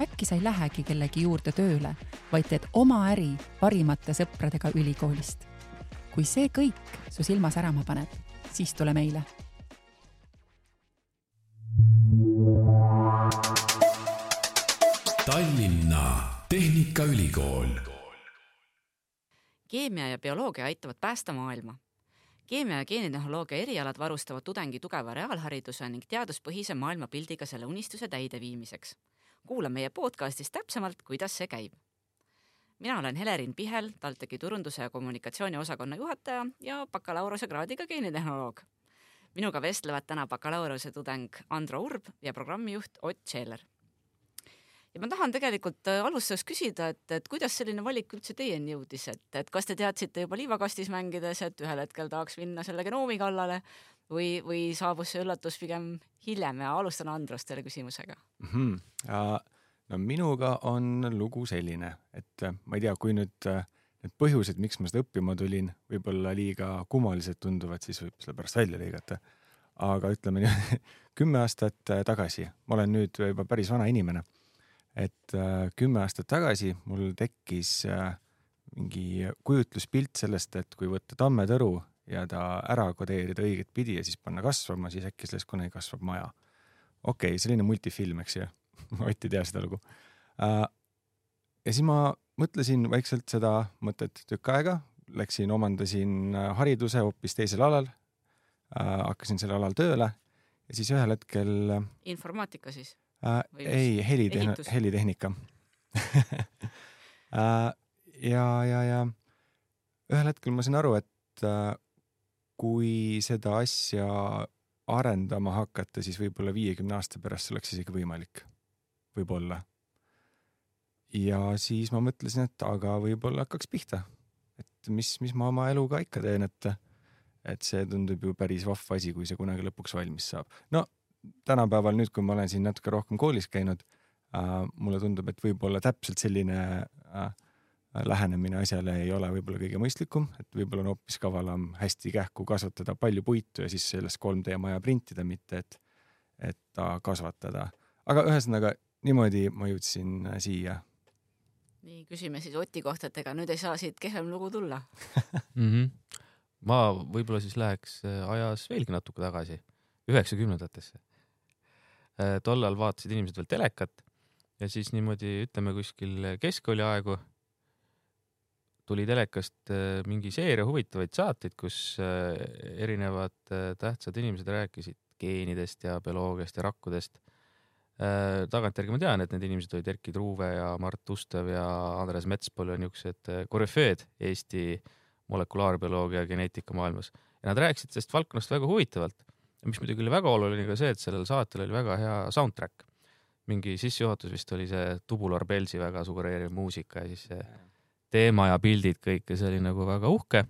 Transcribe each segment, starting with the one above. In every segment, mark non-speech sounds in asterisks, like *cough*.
äkki sa ei lähegi kellegi juurde tööle, vaid teed oma äri parimate sõpradega ülikoolist. kui see kõik su silma särama paneb, siis tule meile. Tallinna Tehnikaülikool. keemia ja bioloogia aitavad päästa maailma keemia ja geenitehnoloogia erialad varustavad tudengi tugeva reaalhariduse ning teaduspõhise maailmapildiga selle unistuse täideviimiseks kuula meie podcastis täpsemalt, kuidas see käib. mina olen Helerin Pihel, TalTechi turunduse ja kommunikatsiooni osakonna juhataja ja bakalaureusekraadiga geenitehnoloog. minuga vestlevad täna bakalaureuse tudeng Andro Urb ja programmijuht Ott Scheeler. ja ma tahan tegelikult äh, alustuseks küsida, et, et kuidas selline valik üldse teieni jõudis, et, et kas te teadsite juba liivakastis mängides, et ühel hetkel tahaks minna selle genoomi kallale või, või saabus see üllatus pigem hiljem ja alustan Androst selle küsimusega mm. -hmm. no minuga on lugu selline, et äh, ma ei tea, kui nüüd äh, need põhjused, miks ma seda õppima tulin, võib-olla liiga kummalised tunduvad, siis võib selle pärast välja lõigata. aga ütleme nii, *laughs* kümme aastat äh, tagasi, ma olen nüüd juba päris vana inimene, et kümme aastat tagasi mul tekkis mingi kujutluspilt sellest, et kui võtta tammetõru ja ta ära kodeerida õiget pidi ja siis panna kasvama, siis äkki sellest kunagi kasvab maja. okei okay,, selline multifilm, eks ju *laughs* Ott ei tea seda lugu uh,. ja siis ma mõtlesin vaikselt seda mõtet tükk aega, läksin, omandasin äh, hariduse hoopis teisel alal uh,, hakkasin sellel alal tööle ja siis ühel hetkel informaatika siis uh,? ei, helitehn-, helitehnika *laughs* ja, ja, ja ühel hetkel ma sain aru, et kui seda asja arendama hakata, siis võib-olla viiekümne aasta pärast see oleks isegi võimalik. võib-olla. ja siis ma mõtlesin, et aga võib-olla hakkaks pihta. et mis, mis ma oma eluga ikka teen, et, et see tundub ju päris vahva asi, kui see kunagi lõpuks valmis saab. no tänapäeval nüüd, kui ma olen siin natuke rohkem koolis käinud äh,, mulle tundub, et võib-olla täpselt selline äh, lähenemine asjale ei ole võib-olla kõige mõistlikum, et võib-olla on hoopis kavalam hästi kähku kasvatada palju puitu ja siis sellest 3D maja printida, mitte et, et ta kasvatada. aga ühesõnaga niimoodi ma jõudsin äh, siia. nii, küsime siis Oti kohta, et ega nüüd ei saa siit kehvem lugu tulla *laughs* mm. -hmm. ma võib-olla siis läheks äh, ajas veelgi natuke tagasi, üheksakümnendatesse. Äh, tollal vaatasid inimesed veel telekat ja siis niimoodi ütleme kuskil keskkooli aegu tuli telekast äh, mingi seeria huvitavaid saateid, kus äh, erinevad äh, tähtsad inimesed rääkisid geenidest ja bioloogiast ja rakkudest. tagantjärgi ma tean, et need inimesed olid Erkki Truuve ja Mart Ustev ja Andres Metspol ja niisugused korüfeed Eesti molekulaarbioloogia ja geneetika maailmas ja nad rääkisid sellest valdkonnast väga huvitavalt. mis muidugi oli väga oluline ka see, et sellel saatel oli väga hea soundtrack. mingi sissejuhatus vist oli see Tubular Bellsi väga sugereeriv muusika ja siis see teema ja pildid kõik ja see oli nagu väga uhke.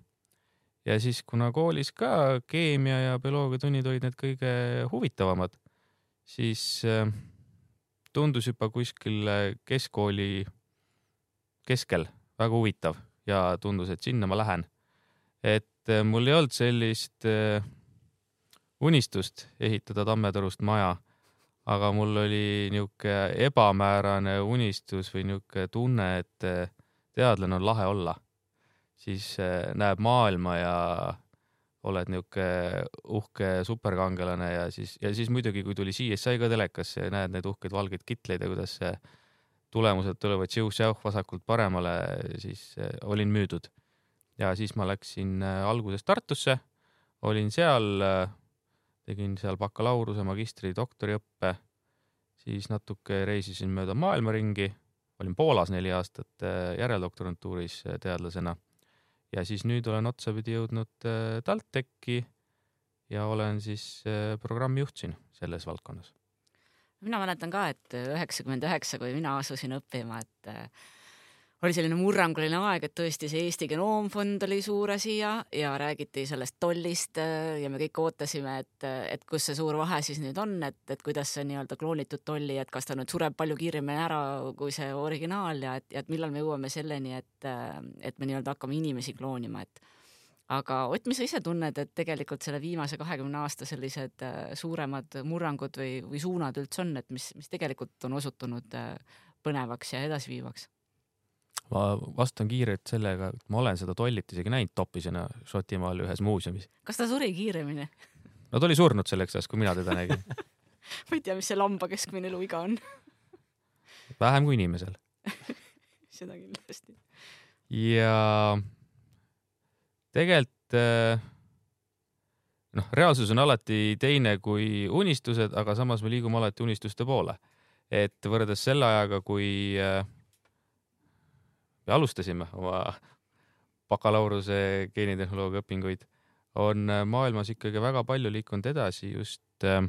ja siis, kuna koolis ka keemia ja bioloogiatunnid olid need kõige huvitavamad, siis äh, tundus juba kuskil keskkooli keskel väga huvitav ja tundus, et sinna ma lähen. et äh, mul ei olnud sellist äh, unistust ehitada Tammetorust maja, aga mul oli niisugune ebamäärane unistus või niisugune tunne, et teadlane on lahe olla, siis äh, näeb maailma ja oled niisugune uhke superkangelane ja siis, ja siis muidugi, kui tuli CSI ka telekasse ja näed neid uhkeid valgeid kitleid ja kuidas tulemused tulevad siuh-säuh vasakult paremale, siis äh, olin müüdud. ja siis ma läksin äh, alguses Tartusse, olin seal, tegin seal bakalaureuse, magistri, doktoriõppe, siis natuke reisisin mööda maailma ringi olin Poolas neli aastat äh, järeldoktorantuuris äh, teadlasena ja siis nüüd olen otsapidi jõudnud äh, TalTechi ja olen siis programmijuht siin selles valdkonnas. mina mäletan ka, et üheksakümmend üheksa, kui mina asusin õppima, et oli selline murranguline aeg, et tõesti see Eesti Genoomfond oli suur asi ja, ja räägiti sellest tollist äh, ja me kõik ootasime, et, et kus see suur vahe siis nüüd on, et, et kuidas see nii-öelda kloonitud tolli, et kas ta nüüd sureb palju kiiremini ära kui see originaal ja et, et millal me jõuame selleni, et, et me nii-öelda hakkame inimesi kloonima, et aga Ott, mis sa ise tunned, et tegelikult selle viimase kahekümne aasta sellised äh, suuremad murrangud või, või suunad üldse on, et mis, mis tegelikult on osutunud äh, põnevaks ja edasiviivaks? Ma vastan kiirelt sellega, et ma olen seda tollit isegi näinud topisena Šotimaal ühes muuseumis. kas ta suri kiiremini? no ta oli surnud selleks ajaks, kui mina teda nägin ma ei tea, mis see lamba keskmine eluiga on vähem kui inimesel *laughs* seda kindlasti. ja tegelikult eh, noh, reaalsus on alati teine kui unistused, aga samas me liigume alati unistuste poole. et võrreldes selle ajaga, kui äh, me alustasime oma bakalaureuse geenitehnoloogia õpinguid, on äh, maailmas ikkagi väga palju liikunud edasi just äh,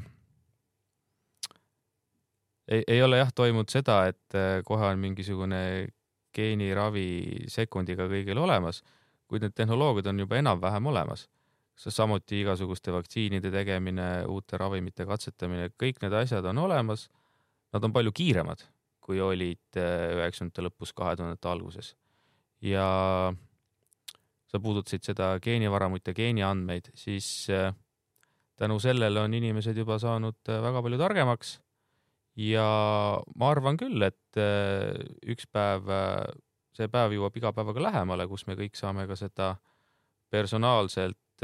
ei, ei ole jah toimunud seda, et äh, kohe on mingisugune geeniravi sekundiga kõigil olemas, kuid need tehnoloogiad on juba enam-vähem olemas. samuti igasuguste vaktsiinide tegemine, uute ravimite katsetamine, kõik need asjad on olemas. Nad on palju kiiremad kui olid äh, üheksakümnendate lõpus, kahe tuhandete alguses. ja sa puudutasid seda geenivaramut ja geeniandmeid, siis äh, tänu sellele on inimesed juba saanud äh, väga palju targemaks. ja ma arvan küll, et üks päev, see päev jõuab iga päevaga lähemale, kus me kõik saame ka seda personaalselt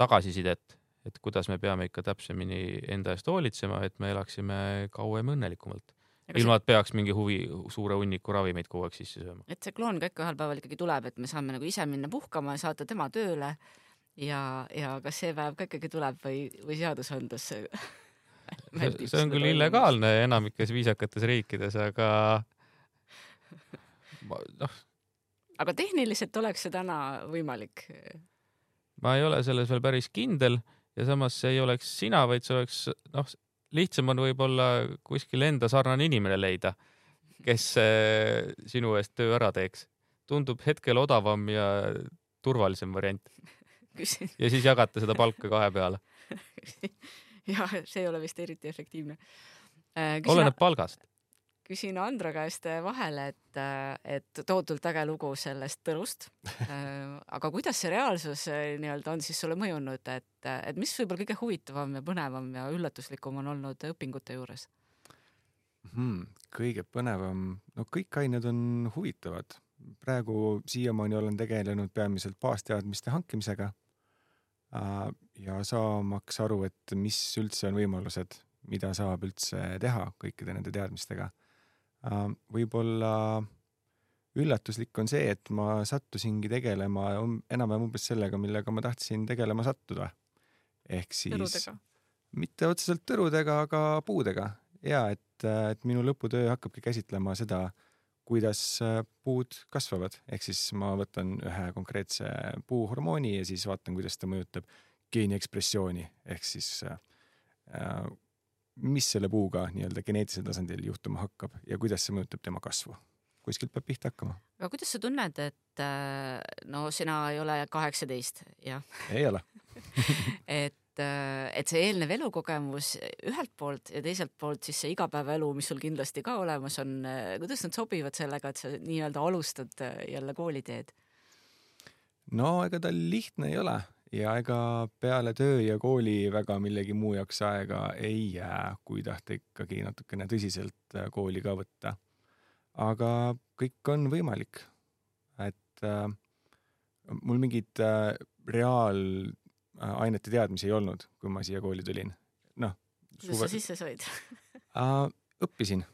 tagasisidet et kuidas me peame ikka täpsemini enda eest hoolitsema, et me elaksime kauem õnnelikumalt. ilma, et peaks mingi huvi, suure hunniku ravimeid kogu aeg sisse sööma. et see kloon ka ikka ühel päeval ikkagi tuleb, et me saame nagu ise minna puhkama ja saata tema tööle ja, ja kas see päev ka ikkagi tuleb või, või seadusandlus see, *laughs* see on küll illegaalne enamikes viisakates riikides, aga *laughs* noh. aga tehniliselt oleks see täna võimalik? ma ei ole selles veel päris kindel ja samas see ei oleks sina, vaid see oleks noh, lihtsam on võib-olla kuskil enda sarnane inimene leida, kes äh, sinu eest töö ära teeks. tundub hetkel odavam ja turvalisem variant. ja siis jagate seda palka kahe peale *laughs* jah, see ei ole vist eriti efektiivne. Äh, oleneb palgast küsin Andro käest vahele, et, et tohutult äge lugu sellest Tõrust. *laughs* aga kuidas see reaalsus nii-öelda on siis sulle mõjunud, et, et mis võib-olla kõige huvitavam ja põnevam ja üllatuslikum on olnud õpingute juures hmm,? kõige põnevam, no kõik ained on huvitavad. praegu siiamaani olen tegelenud peamiselt baasteadmiste hankimisega ja saamaks aru, et mis üldse on võimalused, mida saab üldse teha kõikide nende teadmistega Äh, võib-olla üllatuslik on see, et ma sattusingi tegelema um, enam-vähem umbes sellega, millega ma tahtsin tegelema sattuda. ehk siis tõrudega. mitte otseselt tõrudega, aga puudega ja et, et minu lõputöö hakkabki käsitlema seda, kuidas äh, puud kasvavad, ehk siis ma võtan ühe konkreetse puuhormooni ja siis vaatan, kuidas ta mõjutab geeni ekspressiooni ehk siis äh, mis selle puuga nii-öelda geneetilisel tasandil juhtuma hakkab ja kuidas see mõjutab tema kasvu. kuskilt peab pihta hakkama. aga kuidas sa tunned, et äh, no sina ei ole kaheksateist, jah? ei ole *laughs* et, äh, et see eelnev elukogemus ühelt poolt ja teiselt poolt siis see igapäevaelu, mis sul kindlasti ka olemas on, äh, kuidas nad sobivad sellega, et sa nii-öelda alustad jälle kooliteed? no ega ta lihtne ei ole ja ega peale töö ja kooli väga millegi muu jaoks aega ei jää, kui tahta ikkagi natukene tõsiselt äh, kooli ka võtta. aga kõik on võimalik. et äh, mul mingeid äh, reaalainete teadmisi ei olnud, kui ma siia kooli tulin. noh. kuidas sa sisse said *laughs* äh, õppisin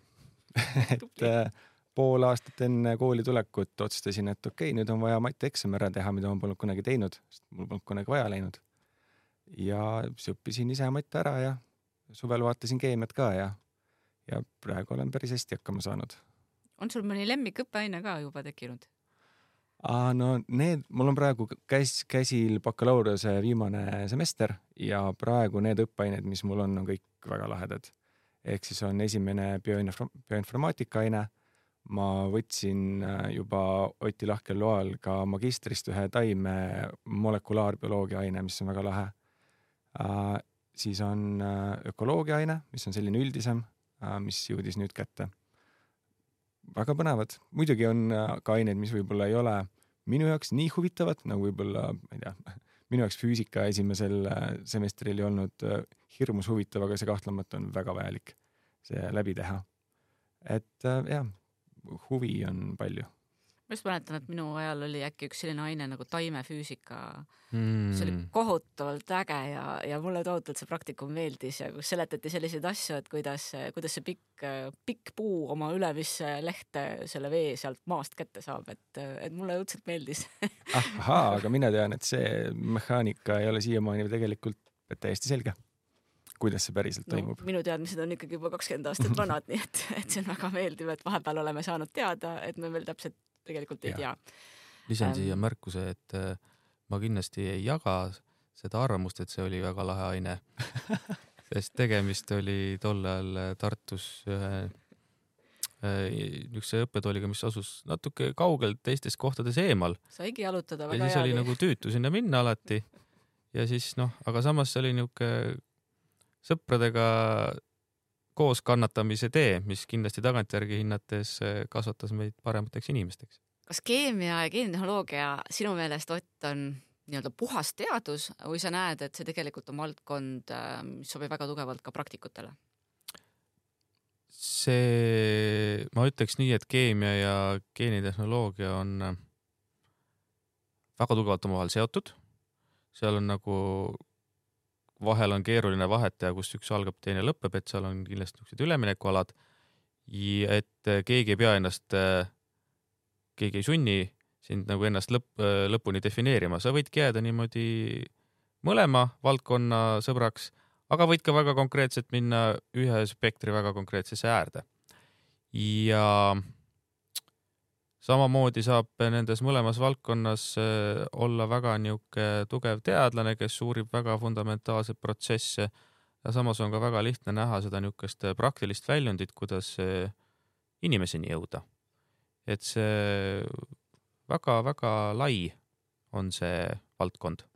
*laughs* et äh, pool aastat enne kooli tulekut otsustasin, et okei okay,, nüüd on vaja matieksam ära teha, mida ma polnud kunagi teinud, sest mul polnud kunagi vaja läinud. ja siis õppisin ise matte ära ja suvel vaatasin keemiat ka ja, ja praegu olen päris hästi hakkama saanud. on sul mõni lemmikõppeaine ka juba tekkinud? no need, mul on praegu käs, käsil bakalaureuse viimane semester ja praegu need õppeained, mis mul on, on kõik väga lahedad. ehk siis on esimene bioinformaatika aine ma võtsin äh, juba Oti lahkel loal ka magistrist ühe taime molekulaarbioloogia aine, mis on väga lahe äh,. siis on äh, ökoloogia aine, mis on selline üldisem mis jõudis nüüd kätte. väga põnevad, muidugi on ka aineid, mis võib-olla ei ole minu jaoks nii huvitavad nagu võib-olla, ma ei tea, *laughs* minu jaoks füüsika esimesel semestril ei olnud hirmus huvitav, aga see kahtlemata on väga vajalik see läbi teha. et jah, huvi on palju. ma just mäletan, et minu ajal oli äkki üks selline aine nagu taimefüüsika mm. see oli kohutavalt äge ja, ja mulle tohutult see praktikum meeldis ja kus seletati selliseid asju, et kuidas, kuidas see pikk, pikk puu oma ülemisse lehte selle vee sealt maast kätte saab, et, et mulle õudselt meeldis ahaa, aga mina tean, et see mehaanika ei ole siiamaani tegelikult täiesti selge kuidas see päriselt no, toimub? minu teadmised on ikkagi juba kakskümmend aastat vanad nii et, et see on väga meeldiv, et vahepeal oleme saanud teada, et me veel täpselt tegelikult ei ja. tea. lisan ähm, siia märkuse, et äh, ma kindlasti ei jaga seda arvamust, et see oli väga lahe aine *laughs* sest tegemist oli tol ajal äh, Tartus ühe äh, niisuguse õppetooliga, mis asus natuke kaugelt teistest kohtades eemal. saigi jalutada väga hea. ja siis oli nagu tüütu sinna minna alati. ja siis noh, aga samas see oli niisugune sõpradega koos kannatamise tee, mis kindlasti tagantjärgi hinnates eh, kasvatas meid paremateks inimesteks. kas keemia ja geenitehnoloogia sinu meelest, Ott, on nii-öelda puhas teadus või sa näed, et see tegelikult on valdkond, eh, mis sobib väga tugevalt ka praktikutele? see, ma ütleks nii, et keemia ja geenitehnoloogia on eh, väga tugevalt omavahel seotud. seal on nagu vahel on keeruline vahet teha, kus üks algab, teine lõpeb, et seal on kindlasti niisugused üleminekualad. et keegi ei pea ennast, keegi ei sunni sind nagu ennast lõpp, lõpuni defineerima, sa võidki jääda niimoodi mõlema valdkonna sõbraks, aga võid ka väga konkreetselt minna ühe spektri väga konkreetsesse äärde. ja samamoodi saab nendes mõlemas valdkonnas äh, olla väga niisugune tugev teadlane, kes uurib väga fundamentaalseid protsesse ja samas on ka väga lihtne näha seda niisugust praktilist väljundit, kuidas äh, inimeseni jõuda. et see väga-väga lai on see valdkond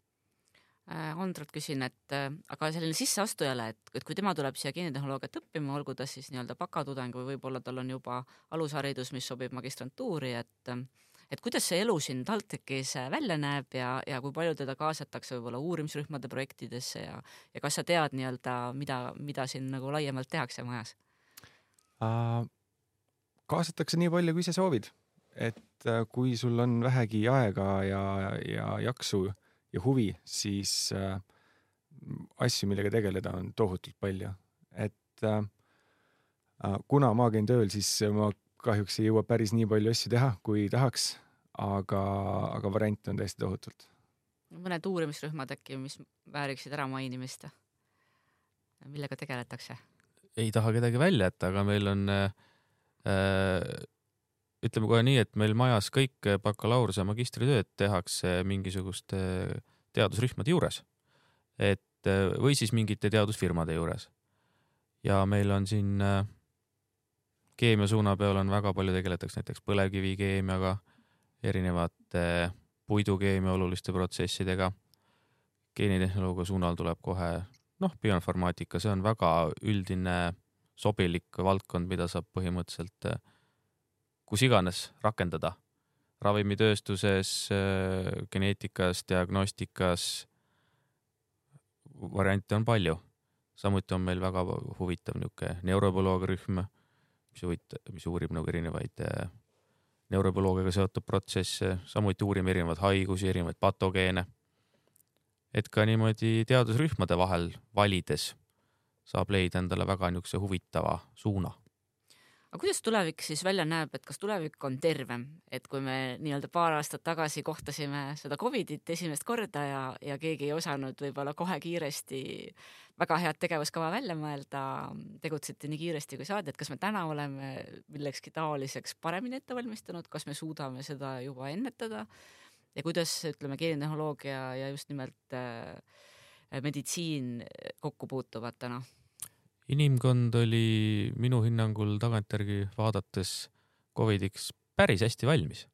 Äh, Andrut küsin, et äh, aga selline sisseastujale, et, et kui tema tuleb siia geenitehnoloogiat õppima, olgu ta siis nii-öelda bakatudeng või võib-olla tal on juba alusharidus, mis sobib magistrantuuri, et et kuidas see elu siin TalTechis välja näeb ja, ja kui palju teda kaasatakse võib-olla uurimisrühmade projektidesse ja, ja kas sa tead nii-öelda, mida, mida siin nagu laiemalt tehakse majas uh,? kaasatakse nii palju, kui sa soovid, et äh, kui sul on vähegi aega ja, ja jaksu uh, ja huvi, siis äh, asju, millega tegeleda, on tohutult palju. et äh, äh, kuna ma käin tööl, siis ma kahjuks ei jõua päris nii palju asju teha, kui tahaks, aga, aga variante on tõesti tohutult. mõned uurimisrühmad äkki, mis vääriksid ära mainimist? millega tegeletakse? ei taha kedagi välja jätta, aga meil on äh, ütleme kohe nii, et meil majas kõik bakalaureuse ja magistritööd tehakse mingisuguste teadusrühmade juures. et või siis mingite teadusfirmade juures. ja meil on siin keemia suuna peal on väga palju tegeletakse näiteks põlevkivikeemiaga, erinevate puidukeemia oluliste protsessidega. geenitehnoloogia suunal tuleb kohe noh, bioinformaatika, see on väga üldine sobilik valdkond, mida saab põhimõtteliselt kus iganes rakendada. ravimitööstuses, äh, geneetikas, diagnostikas, variante on palju. samuti on meil väga huvitav niisugune neurobioloogia rühm, mis huvit-, mis uurib nagu erinevaid äh, neurobioloogiaga seotud protsesse, samuti uurime erinevaid haigusi, erinevaid patogeene. et ka niimoodi teadusrühmade vahel valides saab leida endale väga niisuguse huvitava suuna aga kuidas tulevik siis välja näeb, et kas tulevik on tervem, et kui me nii-öelda paar aastat tagasi kohtasime seda Covidit esimest korda ja, ja keegi ei osanud võib-olla kohe kiiresti väga head tegevuskava välja mõelda, tegutseti nii kiiresti kui saadi, et kas me täna oleme millekski taoliseks paremini ette valmistunud, kas me suudame seda juba ennetada? Ja kuidas ütleme, geenitehnoloogia ja just nimelt äh, meditsiin kokku puutuvad täna inimkond oli minu hinnangul tagantjärgi vaadates Covidiks päris hästi valmis.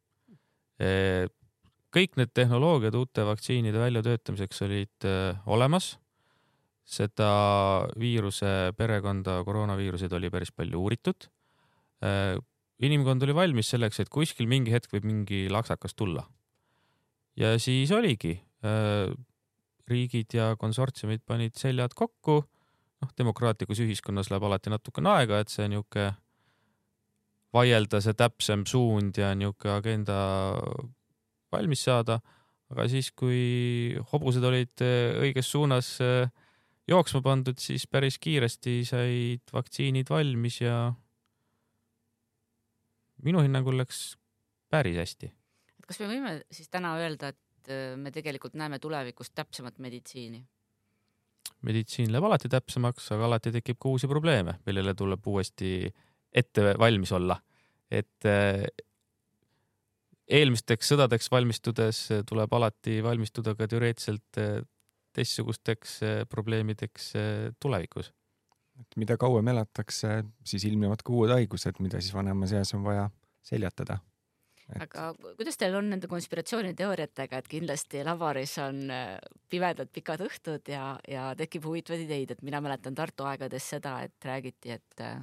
kõik need tehnoloogiad uute vaktsiinide väljatöötamiseks olid olemas. seda viiruse perekonda, koroonaviiruseid oli päris palju uuritud. inimkond oli valmis selleks, et kuskil mingi hetk võib mingi laksakas tulla. ja siis oligi riigid ja konsortsiumid panid seljad kokku. Noh, demokraatlikus ühiskonnas läheb alati natukene aega, et see niisugune vaielda see täpsem suund ja niisugune agenda valmis saada. aga siis, kui hobused olid äh, õiges suunas äh, jooksma pandud, siis päris kiiresti said vaktsiinid valmis ja minu hinnangul läks päris hästi. kas me võime siis täna öelda, et Äh, me tegelikult näeme tulevikus täpsemat meditsiini? Meditsiin läheb alati täpsemaks, aga alati tekib ka uusi probleeme, millele tuleb uuesti ette valmis olla. et äh, eelmisteks sõdadeks valmistudes tuleb alati valmistuda ka teoreetiliselt äh, teistsugusteks probleemideks tulevikus. et mida kauem elatakse, siis ilmnevad ka uued haigused, mida siis vanemas eas on vaja seljatada et.... aga kuidas teil on nende konspiratsiooniteooriatega, et kindlasti laboris on äh, pimedad pikad õhtud ja, ja tekib huvitavaid ideid, et mina mäletan Tartu aegades seda, et räägiti, et äh,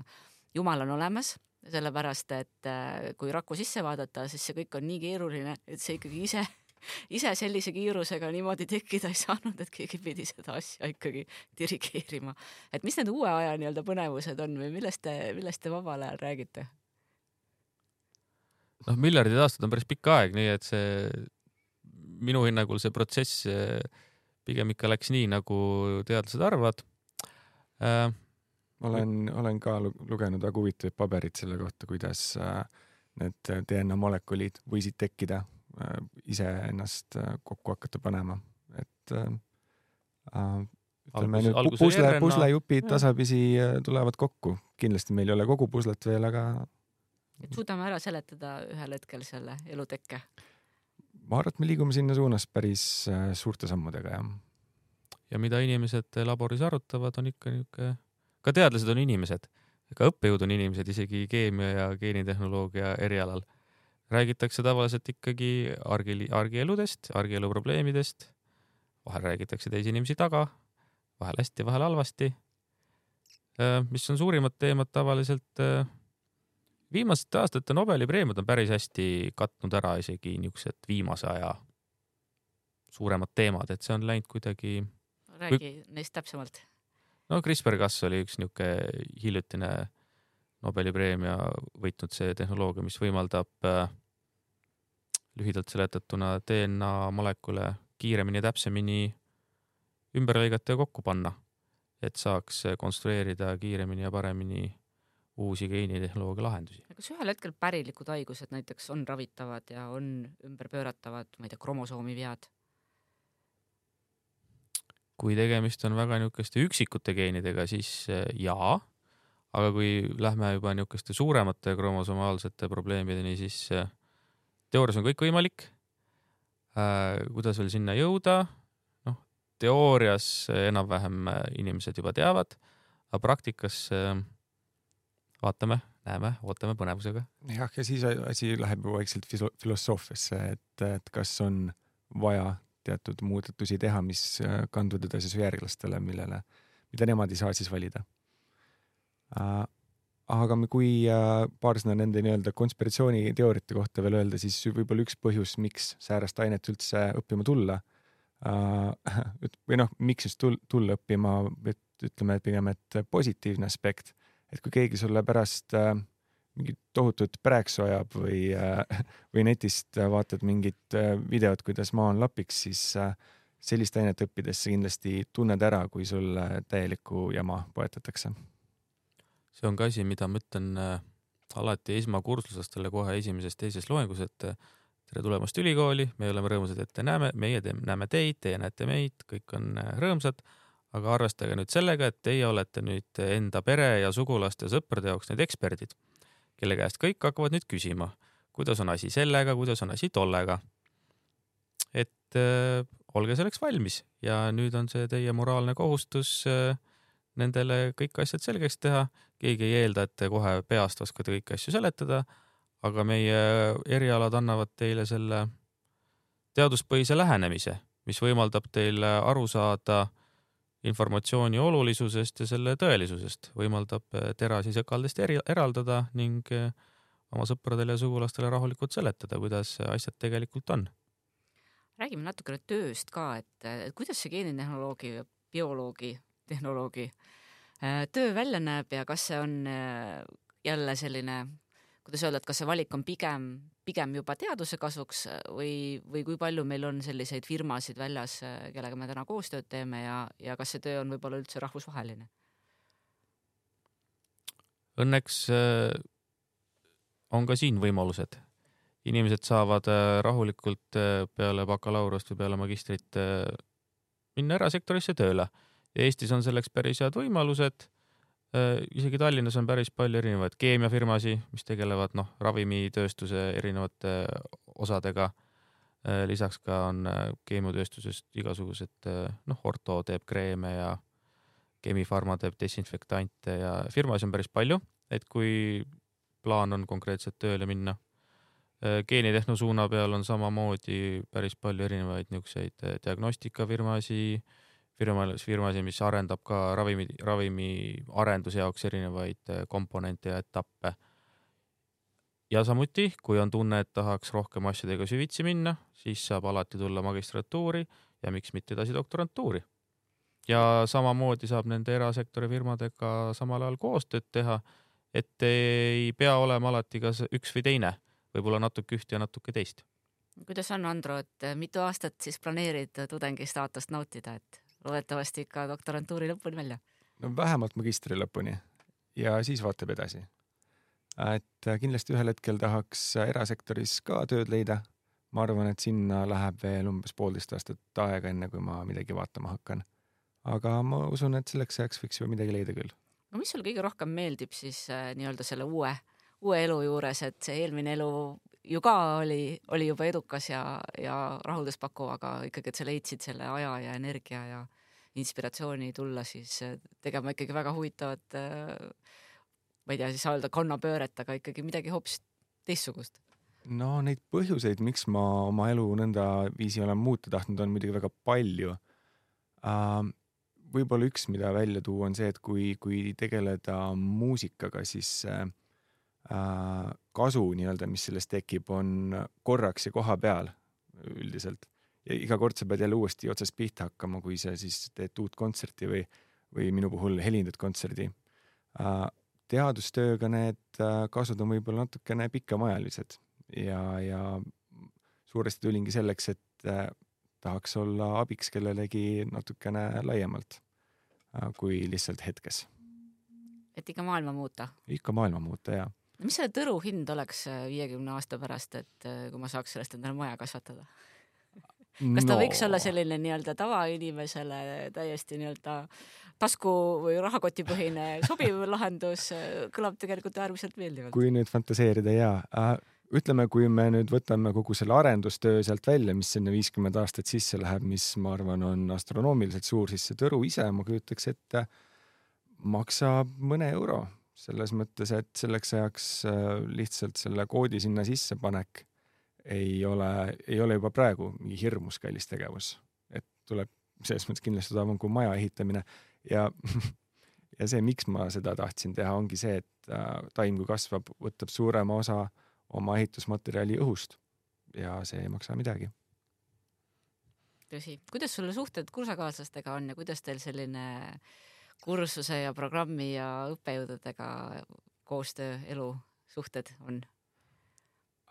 jumal on olemas, sellepärast et äh, kui rakku sisse vaadata, siis see kõik on nii keeruline, et see ikkagi ise ise sellise kiirusega niimoodi tekkida ei saanud, et keegi pidi seda asja ikkagi dirigeerima. et mis need uue aja nii-öelda põnevused on või millest te, millest te vabal ajal räägite? Noh, miljardid aastad on päris pikk aeg, nii et see minu hinnangul see protsess eh, pigem ikka läks nii, nagu teadlased arvavad. Äh,. olen, olen ka lugenud väga huvitavaid paberid selle kohta, kuidas äh, need DNA molekulid võisid tekkida äh,, iseennast äh, kokku hakata panema, et äh, ütleme nüüd pusle, puslejupid tasapisi tulevad kokku, kindlasti meil ei ole kogu puslet veel, aga et suudame ära seletada ühel hetkel selle elutekke? ma arvan, et me liigume sinna suunas päris äh, suurte sammudega, jah. ja mida inimesed laboris arutavad, on ikka niisugune, ka teadlased on inimesed, ka õppejõud on inimesed, isegi keemia ja geenitehnoloogia erialal. räägitakse tavaliselt ikkagi argi, argieludest, argielu probleemidest, vahel räägitakse teisi inimesi taga, vahel hästi, vahel halvasti. Äh, mis on suurimad teemad tavaliselt äh, viimaste aastate Nobeli preemiad on päris hästi katnud ära isegi niisugused viimase aja suuremad teemad, et see on läinud kuidagi. räägi kui... neist täpsemalt. no CRISPR-Cas oli üks niisugune hiljutine Nobeli preemia võitnud see tehnoloogia, mis võimaldab äh, lühidalt seletatuna DNA molekule kiiremini ja täpsemini ümber lõigata ja kokku panna, et saaks konstrueerida kiiremini ja paremini uusi geenitehnoloogia lahendusi. kas ühel hetkel pärilikud haigused näiteks on ravitavad ja on ümberpööratavad, ma ei tea, kromosoomivead? kui tegemist on väga niisuguste üksikute geenidega, siis eh, jaa, aga kui lähme juba niisuguste suuremate kromosomaalsete probleemideni, siis eh, teoorias on kõik võimalik. Äh, kuidas veel sinna jõuda? noh, teoorias enam-vähem inimesed juba teavad, aga praktikas äh, vaatame, näeme, ootame põnevusega. jah, ja siis asi läheb ju vaikselt filosoofiasse, et, et kas on vaja teatud muudatusi teha, mis äh, kanduvad edasi su järglastele, millele, mida nemad ei saa siis valida äh,. aga kui äh, paar sõna nende nii-öelda konspiratsiooniteooriate kohta veel öelda, siis võib-olla üks põhjus, miks säärast ainet üldse õppima tulla äh, *laughs* või noh, miks just tulla õppima, et ütleme pigem, et positiivne aspekt et kui keegi sulle pärast äh, mingit tohutut prääksu ajab või äh,, *laughs* või netist vaatad mingit äh, videot, kuidas maa on lapiks, siis äh, sellist ainet õppides sa kindlasti tunned ära, kui sulle täielikku jama poetatakse. see on ka asi, mida ma ütlen äh, alati esmakursuslastele kohe esimeses-teises loengus, et äh, tere tulemast ülikooli, me oleme rõõmsad, et te näeme, meie te, näeme teid, teie näete meid, kõik on äh, rõõmsad aga arvestage nüüd sellega, et teie olete nüüd enda pere ja sugulaste ja sõprade jaoks need eksperdid, kelle käest kõik hakkavad nüüd küsima, kuidas on asi sellega, kuidas on asi tollega. et äh, olge selleks valmis ja nüüd on see teie moraalne kohustus äh, nendele kõik asjad selgeks teha. keegi ei eelda, et te kohe peast oskate kõiki asju seletada, aga meie erialad annavad teile selle teaduspõhise lähenemise, mis võimaldab teil aru saada informatsiooni olulisusest ja selle tõelisusest, võimaldab terasi sekaldest eri, eraldada ning oma sõpradele ja sugulastele rahulikult seletada, kuidas asjad tegelikult on. räägime natukene tööst ka, et, et kuidas see geenitehnoloogi, bioloogi, tehnoloogi äh, töö välja näeb ja kas see on äh, jälle selline, kuidas öelda, et kas see valik on pigem, pigem juba teaduse kasuks või, või kui palju meil on selliseid firmasid väljas, kellega me täna koostööd teeme ja, ja kas see töö on võib-olla üldse rahvusvaheline? Õnneks äh, on ka siin võimalused. inimesed saavad äh, rahulikult äh, peale bakalaureust või peale magistrit äh, minna erasektorisse tööle Eestis on selleks päris head võimalused. Isegi Tallinnas on päris palju erinevaid keemiafirmasid, mis tegelevad noh, ravimitööstuse erinevate osadega. lisaks ka on keemiatööstusest igasugused noh, Orto teeb kreeme ja Chemi-Pharma teeb desinfektante ja firmasid on päris palju, et kui plaan on konkreetselt tööle minna. Äh, geenitehno suuna peal on samamoodi päris palju erinevaid niisuguseid äh, diagnostikafirmasid, firmas, firmasid, mis arendab ka ravimi, ravimi arenduse jaoks erinevaid äh, komponente ja etappe. ja samuti, kui on tunne, et tahaks rohkem asjadega süvitsi minna, siis saab alati tulla magistratuuri ja miks mitte edasi doktorantuuri. ja samamoodi saab nende erasektori firmadega samal ajal koostööd teha et ei pea olema alati kas üks või teine, võib-olla natuke üht ja natuke teist. kuidas on, Andro, et mitu aastat siis planeerid tudengi staatust nautida, et loodetavasti ikka doktorantuuri lõpuni välja? no vähemalt magistri lõpuni ja siis vaatab edasi. et kindlasti ühel hetkel tahaks erasektoris ka tööd leida. ma arvan, et sinna läheb veel umbes poolteist aastat aega, enne kui ma midagi vaatama hakkan. aga ma usun, et selleks ajaks võiks juba midagi leida küll no mis sulle kõige rohkem meeldib siis äh, nii-öelda selle uue, uue elu juures, et see eelmine elu ju ka oli, oli juba edukas ja, ja rahulduspakkuv, aga ikkagi, et sa leidsid selle aja ja energia ja inspiratsiooni tulla siis äh, tegema ikkagi väga huvitavat äh,, ma ei tea, siis öelda kannapööret, aga ikkagi midagi hoopis teistsugust. No neid põhjuseid, miks ma oma elu nõndaviisi olen muuta tahtnud, on muidugi väga palju. Uh, võib-olla üks, mida välja tuua, on see, et kui, kui tegeleda muusikaga, siis äh, kasu nii-öelda, mis sellest tekib, on korraks ja koha peal üldiselt. ja iga kord sa pead jälle uuesti otsast pihta hakkama, kui sa siis teed uut kontserti või, või minu puhul helindad kontserdi äh,. teadustööga need äh, kasud on võib-olla natukene pikemaajalised ja, ja suuresti tulingi selleks, et äh, tahaks olla abiks kellelegi natukene laiemalt äh, kui lihtsalt hetkes. et ikka maailma muuta? ikka maailma muuta, jaa. Mis selle tõru hind oleks äh, viiekümne aasta pärast, et äh, kui ma saaks sellest endale maja kasvatada? *laughs* kas ta no. võiks olla selline nii-öelda tavainimesele täiesti nii-öelda tasku või rahakotipõhine sobiv *laughs* lahendus, kõlab tegelikult äärmiselt meeldivalt. kui nüüd fantaseerida jaa äh, ütleme, kui me nüüd võtame kogu selle arendustöö sealt välja, mis sinna viiskümmend aastat sisse läheb, mis ma arvan, on astronoomiliselt suur, siis see tõru ise, ma kujutaks ette, maksab mõne euro selles mõttes, et selleks ajaks äh, lihtsalt selle koodi sinna sissepanek ei ole, ei ole juba praegu mingi hirmus kallis tegevus, et tuleb selles mõttes kindlasti odavam kui maja ehitamine. Ja *laughs* ja see, miks ma seda tahtsin teha, ongi see, et äh, taim, kui kasvab, võtab suurema osa äh, oma ehitusmaterjali õhust. Ja see ei maksa midagi. tõsi, kuidas sul suhted kursakaaslastega on ja kuidas teil selline kursuse ja programmi ja õppejõududega koostöö, elu, suhted on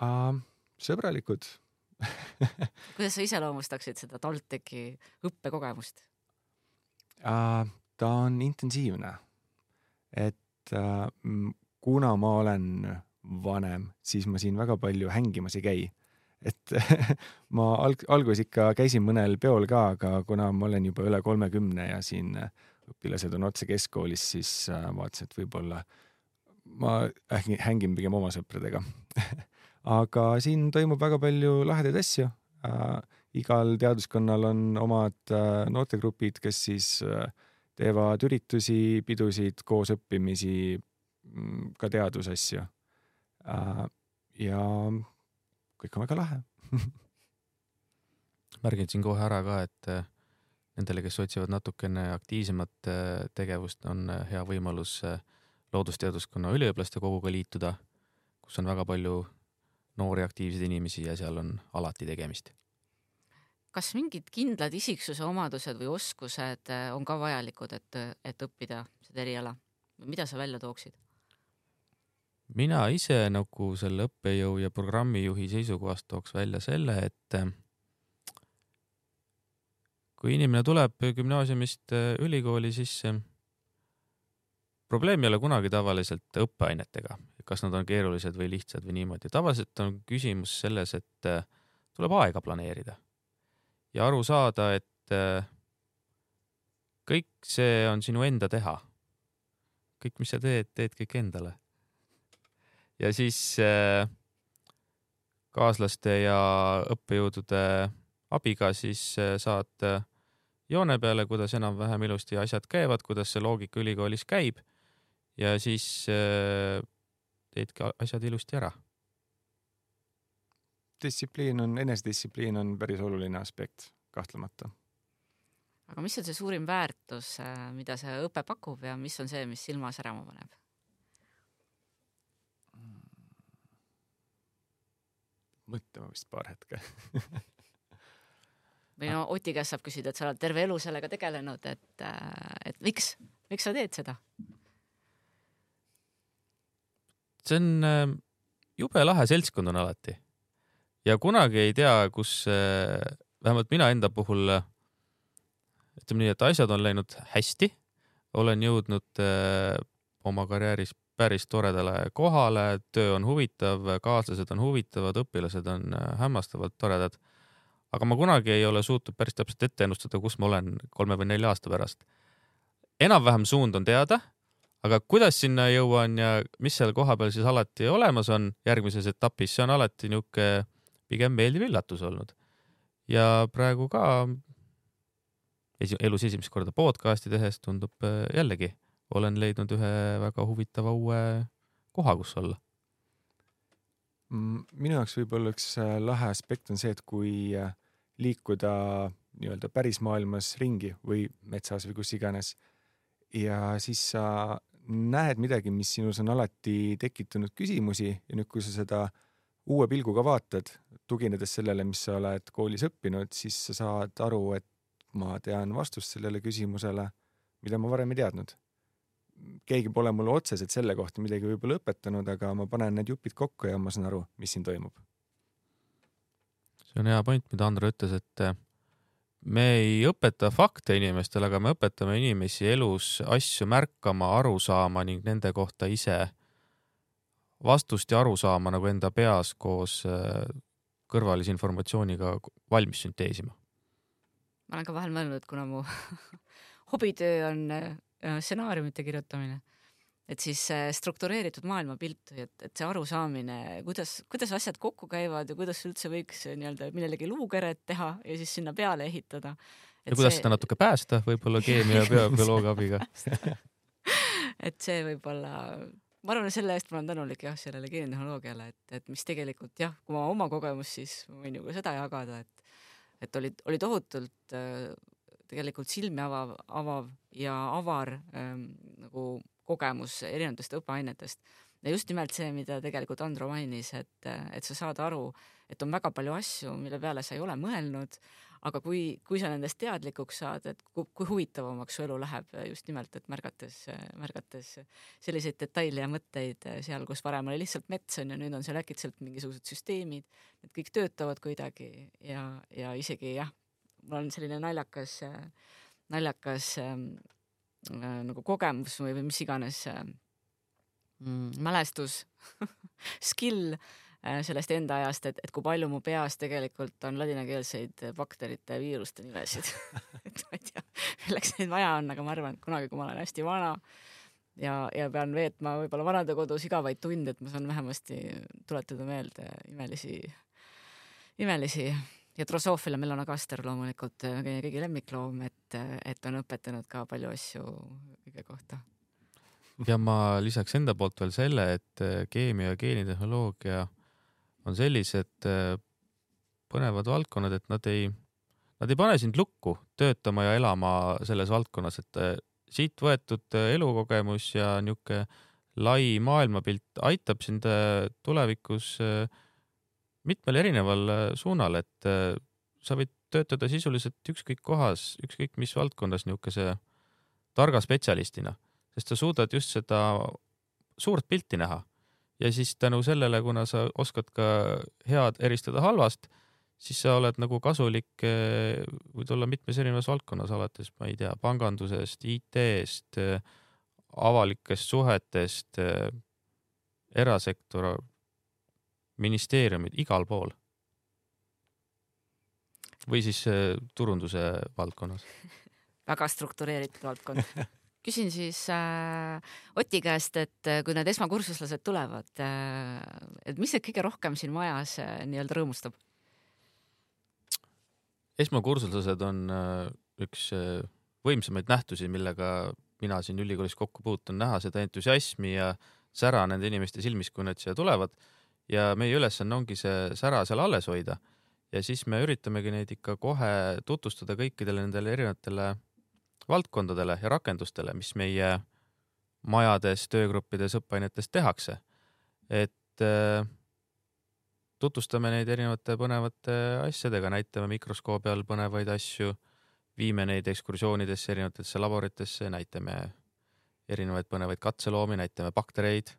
uh,? sõbralikud *laughs* kuidas sa iseloomustaksid seda TalTechi õppekogemust uh,? ta on intensiivne, et uh, kuna ma olen vanem, siis ma siin väga palju hängimas ei käi. et *laughs* ma alg-, alguses ikka käisin mõnel peol ka, aga kuna ma olen juba üle kolmekümne ja siin õpilased on otse keskkoolis, siis äh, vaatasin, et võib-olla ma hängin pigem oma sõpradega *laughs* aga siin toimub väga palju lahedaid asju äh,. igal teaduskonnal on omad äh, noortegrupid, kes siis teevad üritusi, pidusid, koosõppimisi, mm, ka teadusasju ja kõik on väga lahe *laughs* märgin siin kohe ära ka, et nendele, kes otsivad natukene aktiivsemat äh, tegevust, on äh, hea võimalus loodusteaduskonna üliõpilaste koguga liituda, kus on väga palju noori aktiivseid inimesi ja seal on alati tegemist. kas mingid kindlad isiksuse omadused või oskused on ka vajalikud, et, et õppida seda eriala? mida sa välja tooksid? mina ise nagu selle õppejõu ja programmijuhi seisukohast tooks välja selle, et kui inimene tuleb gümnaasiumist äh, ülikooli, siis äh, probleem ei ole kunagi tavaliselt õppeainetega, kas nad on keerulised või lihtsad või niimoodi. tavaliselt on küsimus selles, et äh, tuleb aega planeerida ja aru saada, et kõik see on sinu enda teha. kõik, mis sa teed, teed kõik endale. ja siis kaaslaste ja õppejõudude abiga siis äh, saad äh, joone peale, kuidas enam-vähem ilusti asjad käivad, kuidas see loogika ülikoolis käib ja siis äh, teedki asjad ilusti ära. distsipliin on, enesedistsipliin on päris oluline aspekt, kahtlemata. aga mis on see suurim väärtus, mida see õpe pakub ja mis on see, mis silma särama paneb? mõtlema vist paar hetke *laughs* või no Oti käest saab küsida, et sa oled terve elu sellega tegelenud, et, äh, et miks, miks sa teed seda? see on äh, jube lahe seltskond on alati. Ja kunagi ei tea, kus, äh, vähemalt mina enda puhul, ütleme nii, et asjad on läinud hästi, olen jõudnud oma karjääris päris toredale kohale, töö on huvitav, kaaslased on huvitavad, õpilased on hämmastavalt toredad aga ma kunagi ei ole suutnud päris täpselt ette ennustada, kus ma olen kolme või nelja aasta pärast. enam-vähem suund on teada, aga kuidas sinna jõuan ja mis seal kohapeal siis alati olemas on järgmises etapis, see on alati niisugune pigem meeldiv üllatus olnud. ja praegu ka esi elus esimest korda podcast'i tehes tundub äh, jällegi, olen leidnud ühe väga huvitava uue koha, kus olla minu jaoks võib-olla üks äh, lahe aspekt on see, et kui äh, liikuda nii-öelda päris maailmas ringi või metsas või kus iganes ja siis sa näed midagi, mis sinus on alati tekitanud küsimusi ja nüüd, kui sa seda uue pilguga vaatad, tuginedes sellele, mis sa oled koolis õppinud, siis sa saad aru, et ma tean vastust sellele küsimusele, mida ma varem ei teadnud keegi pole mulle otseselt selle kohta midagi võib-olla õpetanud, aga ma panen need jupid kokku ja ma saan aru, mis siin toimub. see on hea point, mida Andro ütles, et eh, me ei õpeta fakte inimestele, aga me õpetame inimesi elus asju märkama, aru saama ning nende kohta ise vastust ja aru saama nagu enda peas koos eh, kõrvalise informatsiooniga valmis sünteesima. ma olen ka vahel mõelnud, et kuna mu *laughs* hobitöö on Äh, stsenaariumite kirjutamine, et siis struktureeritud maailmapilt, et, et see arusaamine, kuidas, kuidas asjad kokku käivad ja kuidas üldse võiks nii-öelda millelegi luukeret teha ja siis sinna peale ehitada. ja kuidas see... seda natuke päästa, võib-olla keemia ja bioloogia abiga *laughs* et see võib-olla, ma arvan, selle eest ma olen tänulik jah, sellele geenitehnoloogiale, et, et mis tegelikult jah, kui ma oma kogemust, siis ma võin ju ka seda jagada, et et oli, oli tohutult äh, tegelikult silmi avav, avav ja avar ähm, nagu kogemus erinevatest õppeainetest. ja just nimelt see, mida tegelikult Andro mainis, et, et sa saad aru, et on väga palju asju, mille peale sa ei ole mõelnud, aga kui, kui sa nendest teadlikuks saad, et kui, kui huvitavamaks su elu läheb just nimelt, et märgates, märgates selliseid detaile ja mõtteid seal, kus varem oli lihtsalt mets on ju, nüüd on seal äkitselt mingisugused süsteemid, need kõik töötavad kuidagi ja, ja isegi jah, on selline naljakas, naljakas ähm, äh, nagu kogemus või, või mis iganes äh, mm, mälestus *laughs* skill äh, sellest enda ajast, et, et kui palju mu peas tegelikult on ladinakeelseid bakterite ja viiruste nimesid. *laughs* Et ma ei tea, milleks neid vaja on, aga ma arvan, et kunagi, kui ma olen hästi vana ja, ja pean veetma võib-olla vanadekodus igavaid tunde, et ma saan vähemasti tuletada meelde imelisi, imelisi ja Drosophila melanogaster loomulikult äh, meie kõigi lemmikloom, et, et on õpetanud ka palju asju kõige kohta. ja ma lisaks enda poolt veel selle, et äh, keemia ja geenitehnoloogia on sellised äh, põnevad valdkonnad, et nad ei, nad ei pane sind lukku töötama ja elama selles valdkonnas, et äh, siit võetud äh, elukogemus ja niisugune lai maailmapilt aitab sind tulevikus mitmel erineval suunal, et sa võid töötada sisuliselt ükskõik kohas, ükskõik mis valdkonnas niisuguse targa spetsialistina, sest sa suudad just seda suurt pilti näha. Ja siis tänu sellele, kuna sa oskad ka head eristada halvast, siis sa oled nagu kasulik, eh, võid olla mitmes erinevas valdkonnas, alates, ma ei tea, pangandusest, IT-st, avalikest suhetest, erasektor, ministeeriumid, igal pool. või siis turunduse valdkonnas *laughs* väga struktureeritud valdkond küsin siis äh, Oti käest, et äh, kui need esmakursuslased tulevad äh,, et mis teid kõige rohkem siin majas äh, nii-öelda rõõmustab? esmakursuslased on äh, üks äh, võimsamaid nähtusi, millega mina siin ülikoolis kokku puutun, näha seda entusiasmi ja sära nende inimeste silmis, kui nad siia tulevad. Ja meie ülesanne ongi see sära seal alles hoida. Ja siis me üritamegi neid ikka kohe tutvustada kõikidele nendele erinevatele valdkondadele ja rakendustele, mis meie majades, töögruppides, õppeainetes tehakse. et äh, tutvustame neid erinevate põnevate asjadega, näitame mikroskoobi all põnevaid asju, viime neid ekskursioonidesse erinevatesse laboritesse, näitame erinevaid põnevaid katseloomi, näitame baktereid,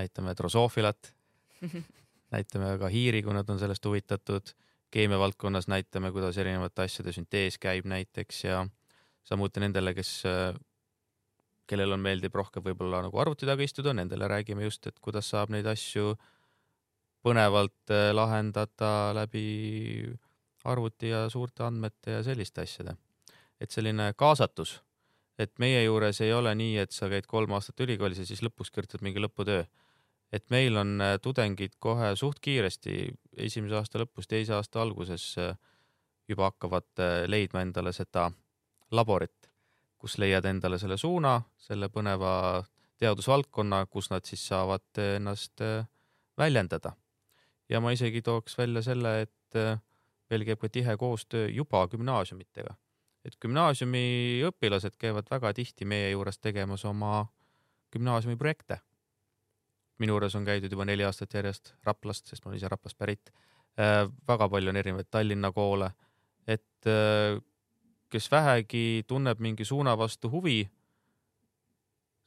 näitame drosoofilat *laughs* näitame ka hiiri, kui nad on sellest huvitatud. keemia valdkonnas näitame, kuidas erinevate asjade süntees käib näiteks ja samuti nendele, kes, kellel on, meeldib rohkem võib-olla nagu arvuti taga istuda, nendele räägime just, et kuidas saab neid asju põnevalt eh, lahendada läbi arvuti ja suurte andmete ja selliste asjade. et selline kaasatus, et meie juures ei ole nii, et sa käid kolm aastat ülikoolis ja siis lõpuks kirjutad mingi lõputöö. Et meil on eh, tudengid kohe suht kiiresti, esimese aasta lõpus, teise aasta alguses eh, juba hakkavad leidma endale seda laborit, kus leiad endale selle suuna, selle põneva teadusvaldkonna, kus nad siis saavad ennast äh, väljendada. ja ma isegi tooks välja selle, et äh, meil käib ka tihe koostöö juba gümnaasiumitega. et gümnaasiumi õpilased käivad väga tihti meie juures tegemas oma gümnaasiumi projekte. Minu juures on käidud juba neli aastat järjest Raplast, sest ma olen ise Raplast pärit. Äh, väga palju on erinevaid Tallinna koole, et kes vähegi tunneb mingi suuna vastu huvi,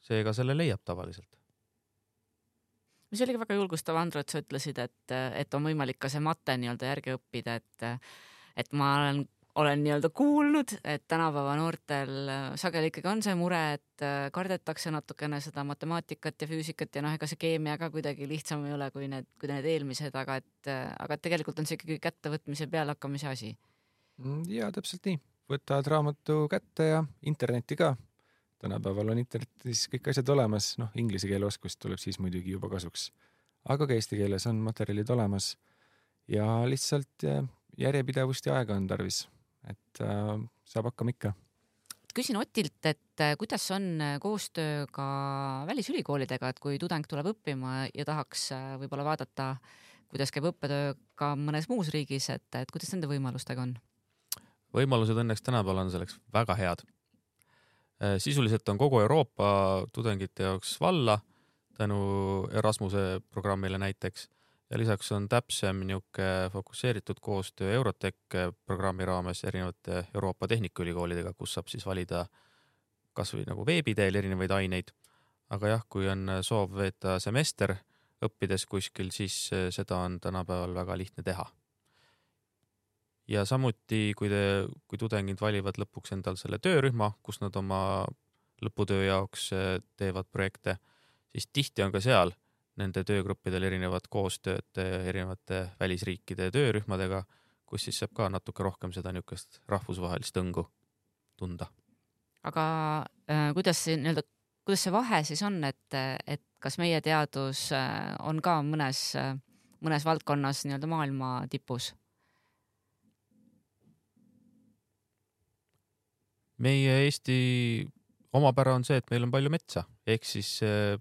seega selle leiab tavaliselt. mis oli ka väga julgustav, Andro, et sa ütlesid, et, et on võimalik ka see mate nii-öelda järgi õppida, et, et ma olen, olen nii-öelda kuulnud, et tänapäeva noortel sageli ikkagi on see mure, et kardetakse natukene seda matemaatikat ja füüsikat ja noh, ega see keemia ka kuidagi lihtsam ei ole kui need, kui need eelmised, aga et, aga tegelikult on see ikkagi kättevõtmise pealehakkamise asi. Mm, ja täpselt nii võtad raamatu kätte ja internetti ka. tänapäeval on internetis kõik asjad olemas, noh, inglise keele oskus tuleb siis muidugi juba kasuks. aga ka eesti keeles on materjalid olemas ja lihtsalt äh, järjepidevust ja aega on tarvis, et äh, saab hakkama ikka küsin Otilt, et äh, kuidas on äh, koostöö ka välisülikoolidega, et kui tudeng tuleb õppima ja tahaks võib-olla vaadata, kuidas käib õppetöö ka mõnes muus riigis, et, et kuidas nende võimalustega on? võimalused õnneks tänapäeval on selleks väga head. Äh, sisuliselt on kogu Euroopa tudengite jaoks valla tänu Erasmuse programmile näiteks ja lisaks on täpsem niisugune fokusseeritud koostöö Eurotech programmi raames erinevate Euroopa Tehnikaülikoolidega, kus saab siis valida kasvõi nagu veebi teel erinevaid aineid. aga jah, kui on soov veeta semester õppides kuskil, siis seda on tänapäeval väga lihtne teha ja samuti, kui te, kui tudengid valivad lõpuks endal selle töörühma, kus nad oma lõputöö jaoks eh, teevad projekte, siis tihti on ka seal nende töögruppidel erinevad koostööd eh, erinevate välisriikide töörühmadega, kus siis saab ka natuke rohkem seda niisugust rahvusvahelist õngu tunda. aga äh, kuidas see nii-öelda, kuidas see vahe siis on, et, et kas meie teadus on ka mõnes, mõnes valdkonnas nii-öelda maailma tipus? meie Eesti omapära on see, et meil on palju metsa, ehk siis äh,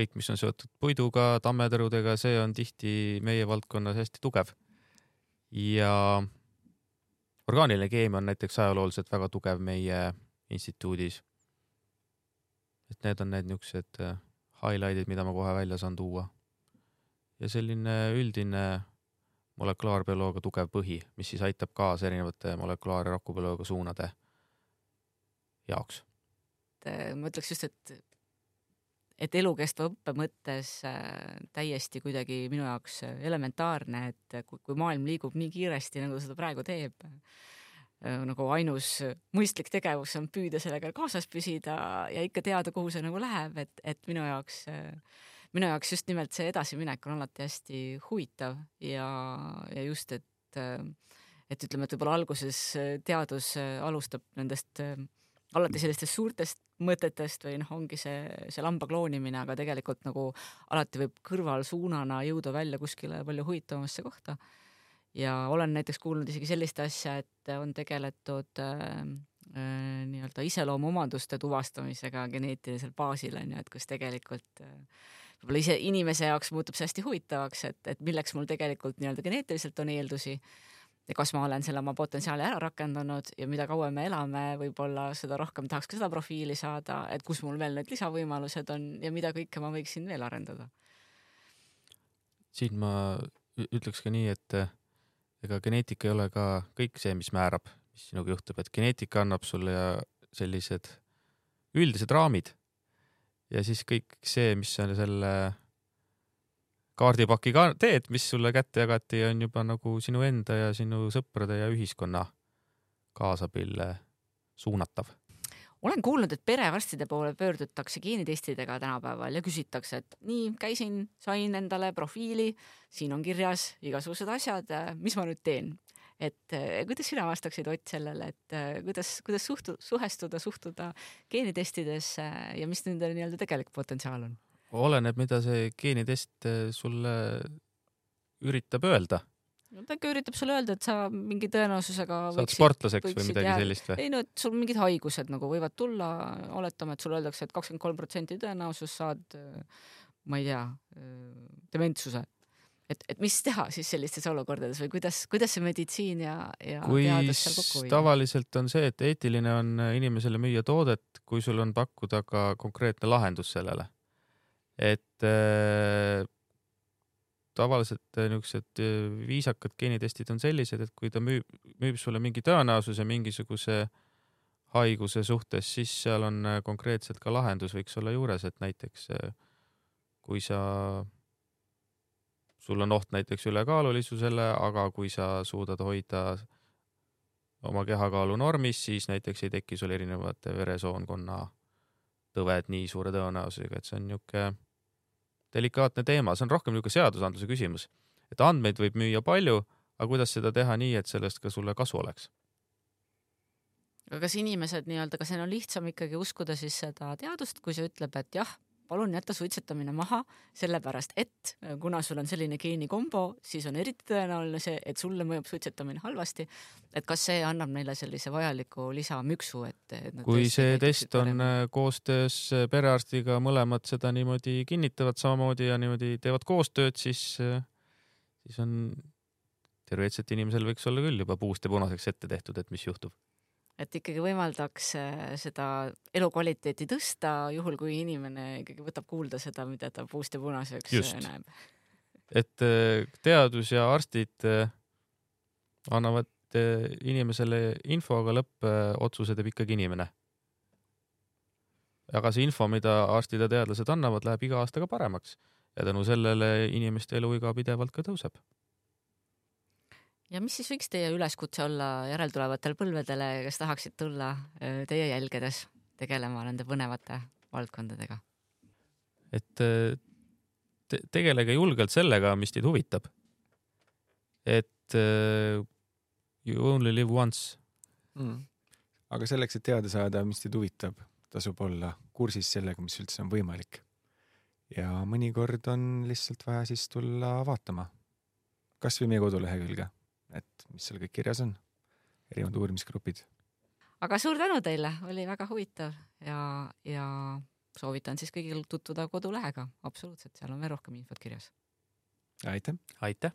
kõik, mis on seotud puiduga, tammetõrudega, see on tihti meie valdkonnas hästi tugev. ja orgaaniline keemia on näiteks ajalooliselt väga tugev meie instituudis. et need on need niisugused äh, highlight'id, mida ma kohe välja saan tuua. ja selline üldine molekulaarbioloogia tugev põhi, mis siis aitab kaasa erinevate molekulaar- ja rakubioloogia suunade jaoks. et ma ütleks just, et et elukestva õppe mõttes äh, täiesti kuidagi minu jaoks elementaarne, et kui, kui maailm liigub nii kiiresti, nagu ta seda praegu teeb, äh, nagu ainus mõistlik tegevus on püüda sellega kaasas püsida ja ikka teada, kuhu see nagu läheb, et, et minu jaoks, minu jaoks just nimelt see edasiminek on alati hästi huvitav ja, ja just, et, et ütleme, et võib-olla alguses teadus alustab nendest alati sellistest suurtest mõtetest või noh, ongi see, see lamba kloonimine, aga tegelikult nagu alati võib kõrvalsuunana jõuda välja kuskile palju huvitavamasse kohta. ja olen näiteks kuulnud isegi sellist asja, et on tegeletud äh, äh, nii-öelda iseloomuomaduste tuvastamisega geneetilisel baasil on ju, et kus tegelikult äh, võib-olla ise inimese jaoks muutub see hästi huvitavaks, et, et milleks mul tegelikult nii-öelda geneetiliselt on eeldusi ja kas ma olen selle oma potentsiaali ära rakendanud ja mida kauem me elame, võib-olla seda rohkem tahaks ka seda profiili saada, et kus mul veel need lisavõimalused on ja mida kõike ma võiksin veel arendada. siin ma ütleks ka nii, et eh, ega geneetika ei ole ka kõik see, mis määrab, mis sinuga juhtub, et geneetika annab sulle sellised üldised raamid ja siis kõik see, mis on selle kaardipaki ka teed, mis sulle kätte jagati, on juba nagu sinu enda ja sinu sõprade ja ühiskonna kaasabil suunatav. olen kuulnud, et perearstide poole pöördutakse geenitestidega tänapäeval ja küsitakse, et nii, käisin, sain endale profiili, siin on kirjas igasugused asjad, mis ma nüüd teen? et eh, kuidas sina vastaksid, Ott, sellele, et eh, kuidas, kuidas suhtu-, suhestuda, suhtuda geenitestidesse ja mis nende nii-öelda tegelik potentsiaal on? Oleneb, mida see geenitest äh, sulle üritab öelda. no ta ikka üritab sulle öelda, et sa mingi tõenäosusega saad sportlaseks või midagi jääda. sellist või? ei no, et sul mingid haigused nagu võivad tulla, oletame, et sulle öeldakse et, et kakskümmend kolm protsenti tõenäosus saad, äh, ma ei tea, äh, dementsuse et, et mis teha siis sellistes olukordades või kuidas, kuidas see meditsiin ja, ja kui teadus seal kokku viia? tavaliselt on see, et eetiline on inimesele müüa toodet, kui sul on pakkuda ka konkreetne lahendus sellele et äh, tavaliselt äh, niisugused äh, viisakad geenitestid on sellised, et kui ta müüb, müüb sulle mingi tõenäosuse mingisuguse haiguse suhtes, siis seal on äh, konkreetselt ka lahendus võiks olla juures, et näiteks kui sa, sul on oht näiteks ülekaalulisusele, aga kui sa suudad hoida oma kehakaalu normis, siis näiteks ei teki sul erinevate veresoonkonna tõved nii suure tõenäosusega, et see on niisugune delikaatne teema, see on rohkem niisugune seadusandluse küsimus, et andmeid võib müüa palju, aga kuidas seda teha nii, et sellest ka sulle kasu oleks? aga kas inimesed nii-öelda, kas neil on lihtsam ikkagi uskuda siis seda teadust, kui see ütleb, et jah, palun jäta suitsetamine maha, sellepärast et äh, kuna sul on selline geenikombo, siis on eriti tõenäoline see, et sulle mõjub suitsetamine halvasti. et kas see annab neile sellise vajaliku lisamüksu, et, et kui see test on parem. Äh, koostöös äh, perearstiga, mõlemad seda niimoodi kinnitavad samamoodi ja niimoodi teevad koostööd, siis, siis on teoreetiliselt inimesel võiks olla küll juba puust ja punaseks ette tehtud, et mis juhtub et ikkagi võimaldaks äh, seda elukvaliteeti tõsta, juhul kui inimene ikkagi võtab kuulda seda, mida ta puust ja punaseks äh, Just. näeb. et äh, teadus ja arstid annavad inimesele info, aga lõppotsuse teeb ikkagi inimene. aga see info, mida arstid ja teadlased annavad, läheb iga aastaga paremaks ja tänu sellele inimeste eluiga pidevalt ka tõuseb ja mis siis võiks teie üleskutse olla järeltulevatele põlvedele, kes tahaksid tulla äh, teie jälgedes tegelema nende põnevate valdkondadega? et äh, te tegelege julgelt sellega, mis teid huvitab. et uh, you only live once mm.. aga selleks, et teada saada, mis teid huvitab, tasub olla kursis sellega, mis üldse on võimalik. ja mõnikord on lihtsalt vaja siis tulla vaatama kasvõi meie kodulehekülge et mis seal kõik kirjas on, erinevad uurimisgrupid. aga suur tänu teile, oli väga huvitav ja, ja soovitan siis kõigil tutvuda kodulehega, absoluutselt, seal on veel rohkem infot kirjas. aitäh! aitäh!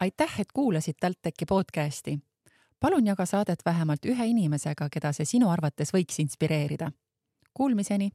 aitäh, et kuulasid TalTechi podcasti. palun jaga saadet vähemalt ühe inimesega, keda see sinu arvates võiks inspireerida. Kuulmiseni